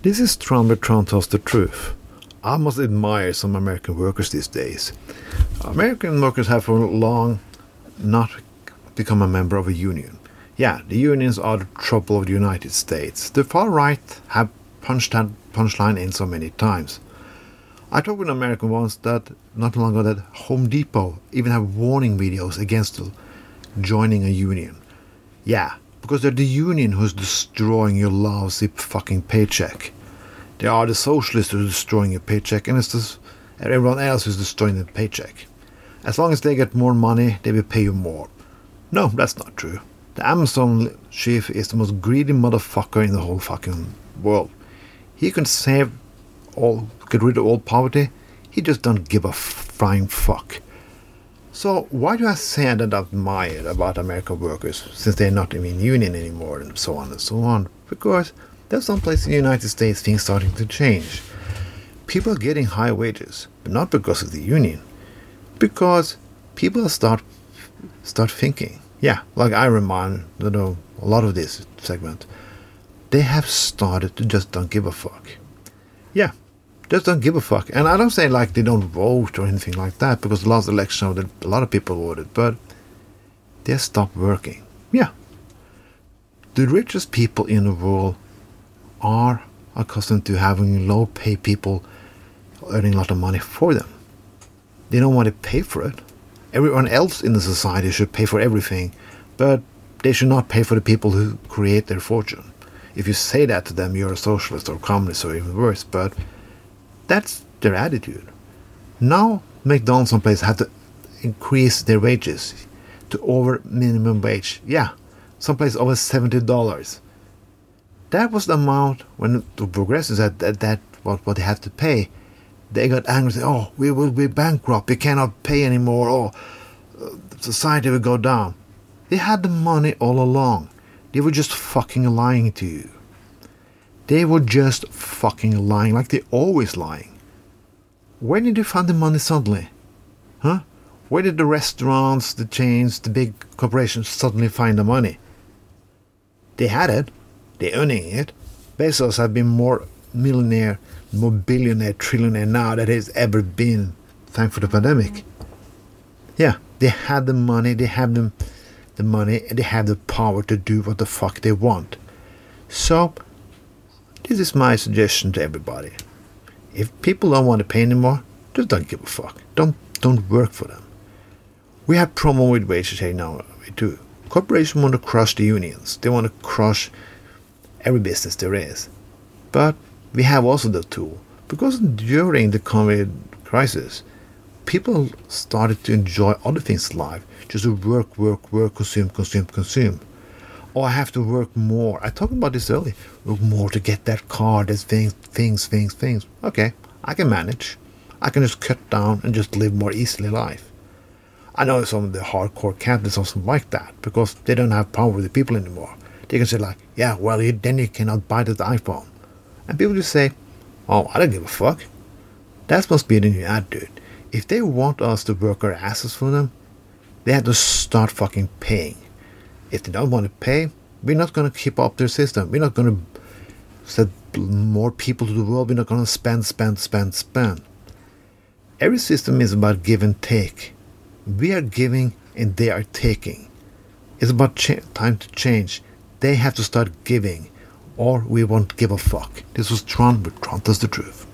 This is Trump, but tells the truth. I must admire some American workers these days. American workers have for long not become a member of a union. Yeah, the unions are the trouble of the United States. The far right have punched that punchline in so many times. I talked with an American once that not long ago that Home Depot even have warning videos against joining a union. Yeah, because they're the union who's destroying your lousy fucking paycheck. They are the socialists who are destroying your paycheck, and it's just everyone else who's destroying the paycheck. As long as they get more money, they will pay you more. No, that's not true. The Amazon chief is the most greedy motherfucker in the whole fucking world. He can save all, get rid of all poverty. He just don't give a flying fuck. So why do I say I don't admire about American workers since they're not in union anymore and so on and so on? Because there's some place in the United States things starting to change. People are getting high wages, but not because of the union. Because people start start thinking. Yeah, like I remind you know a lot of this segment. They have started to just don't give a fuck. Yeah, just don't give a fuck. And I don't say like they don't vote or anything like that, because the last election a lot of people voted, but they stopped working. Yeah. The richest people in the world are accustomed to having low pay people earning a lot of money for them. They don't want to pay for it. Everyone else in the society should pay for everything, but they should not pay for the people who create their fortune. If you say that to them, you're a socialist or communist or even worse, but that's their attitude. Now, McDonald's and places have to increase their wages to over minimum wage. Yeah, some places over seventy dollars. That was the amount when the progressives had that, that what what they had to pay. They got angry. Said, "Oh, we will be bankrupt. We cannot pay anymore. Oh, uh, society will go down." They had the money all along. They were just fucking lying to you. They were just fucking lying, like they're always lying. Where did they find the money suddenly? Huh? Where did the restaurants, the chains, the big corporations suddenly find the money? They had it. They're earning it. Bezos has been more millionaire, more billionaire, trillionaire now than he's ever been, thanks for the pandemic. Yeah, they had the money, they have them, the money, and they have the power to do what the fuck they want. So this is my suggestion to everybody. If people don't want to pay anymore, just don't give a fuck. Don't don't work for them. We have problem with wages here now do. Corporations want to crush the unions. They want to crush every business there is. But we have also the tool because during the COVID crisis, people started to enjoy other things in life, just to work, work, work, consume, consume, consume oh, I have to work more. I talked about this earlier. Work more to get that car, there's things, things, things, things. Okay, I can manage. I can just cut down and just live more easily life. I know some of the hardcore capitalists also like that because they don't have power with the people anymore. They can say like, yeah, well, you, then you cannot buy the iPhone. And people just say, oh, I don't give a fuck. That must be the new attitude. If they want us to work our asses for them, they have to start fucking paying. If they don't want to pay, we're not going to keep up their system. We're not going to send more people to the world. We're not going to spend, spend, spend, spend. Every system is about give and take. We are giving and they are taking. It's about cha- time to change. They have to start giving, or we won't give a fuck. This was Tron, but Tron does the truth.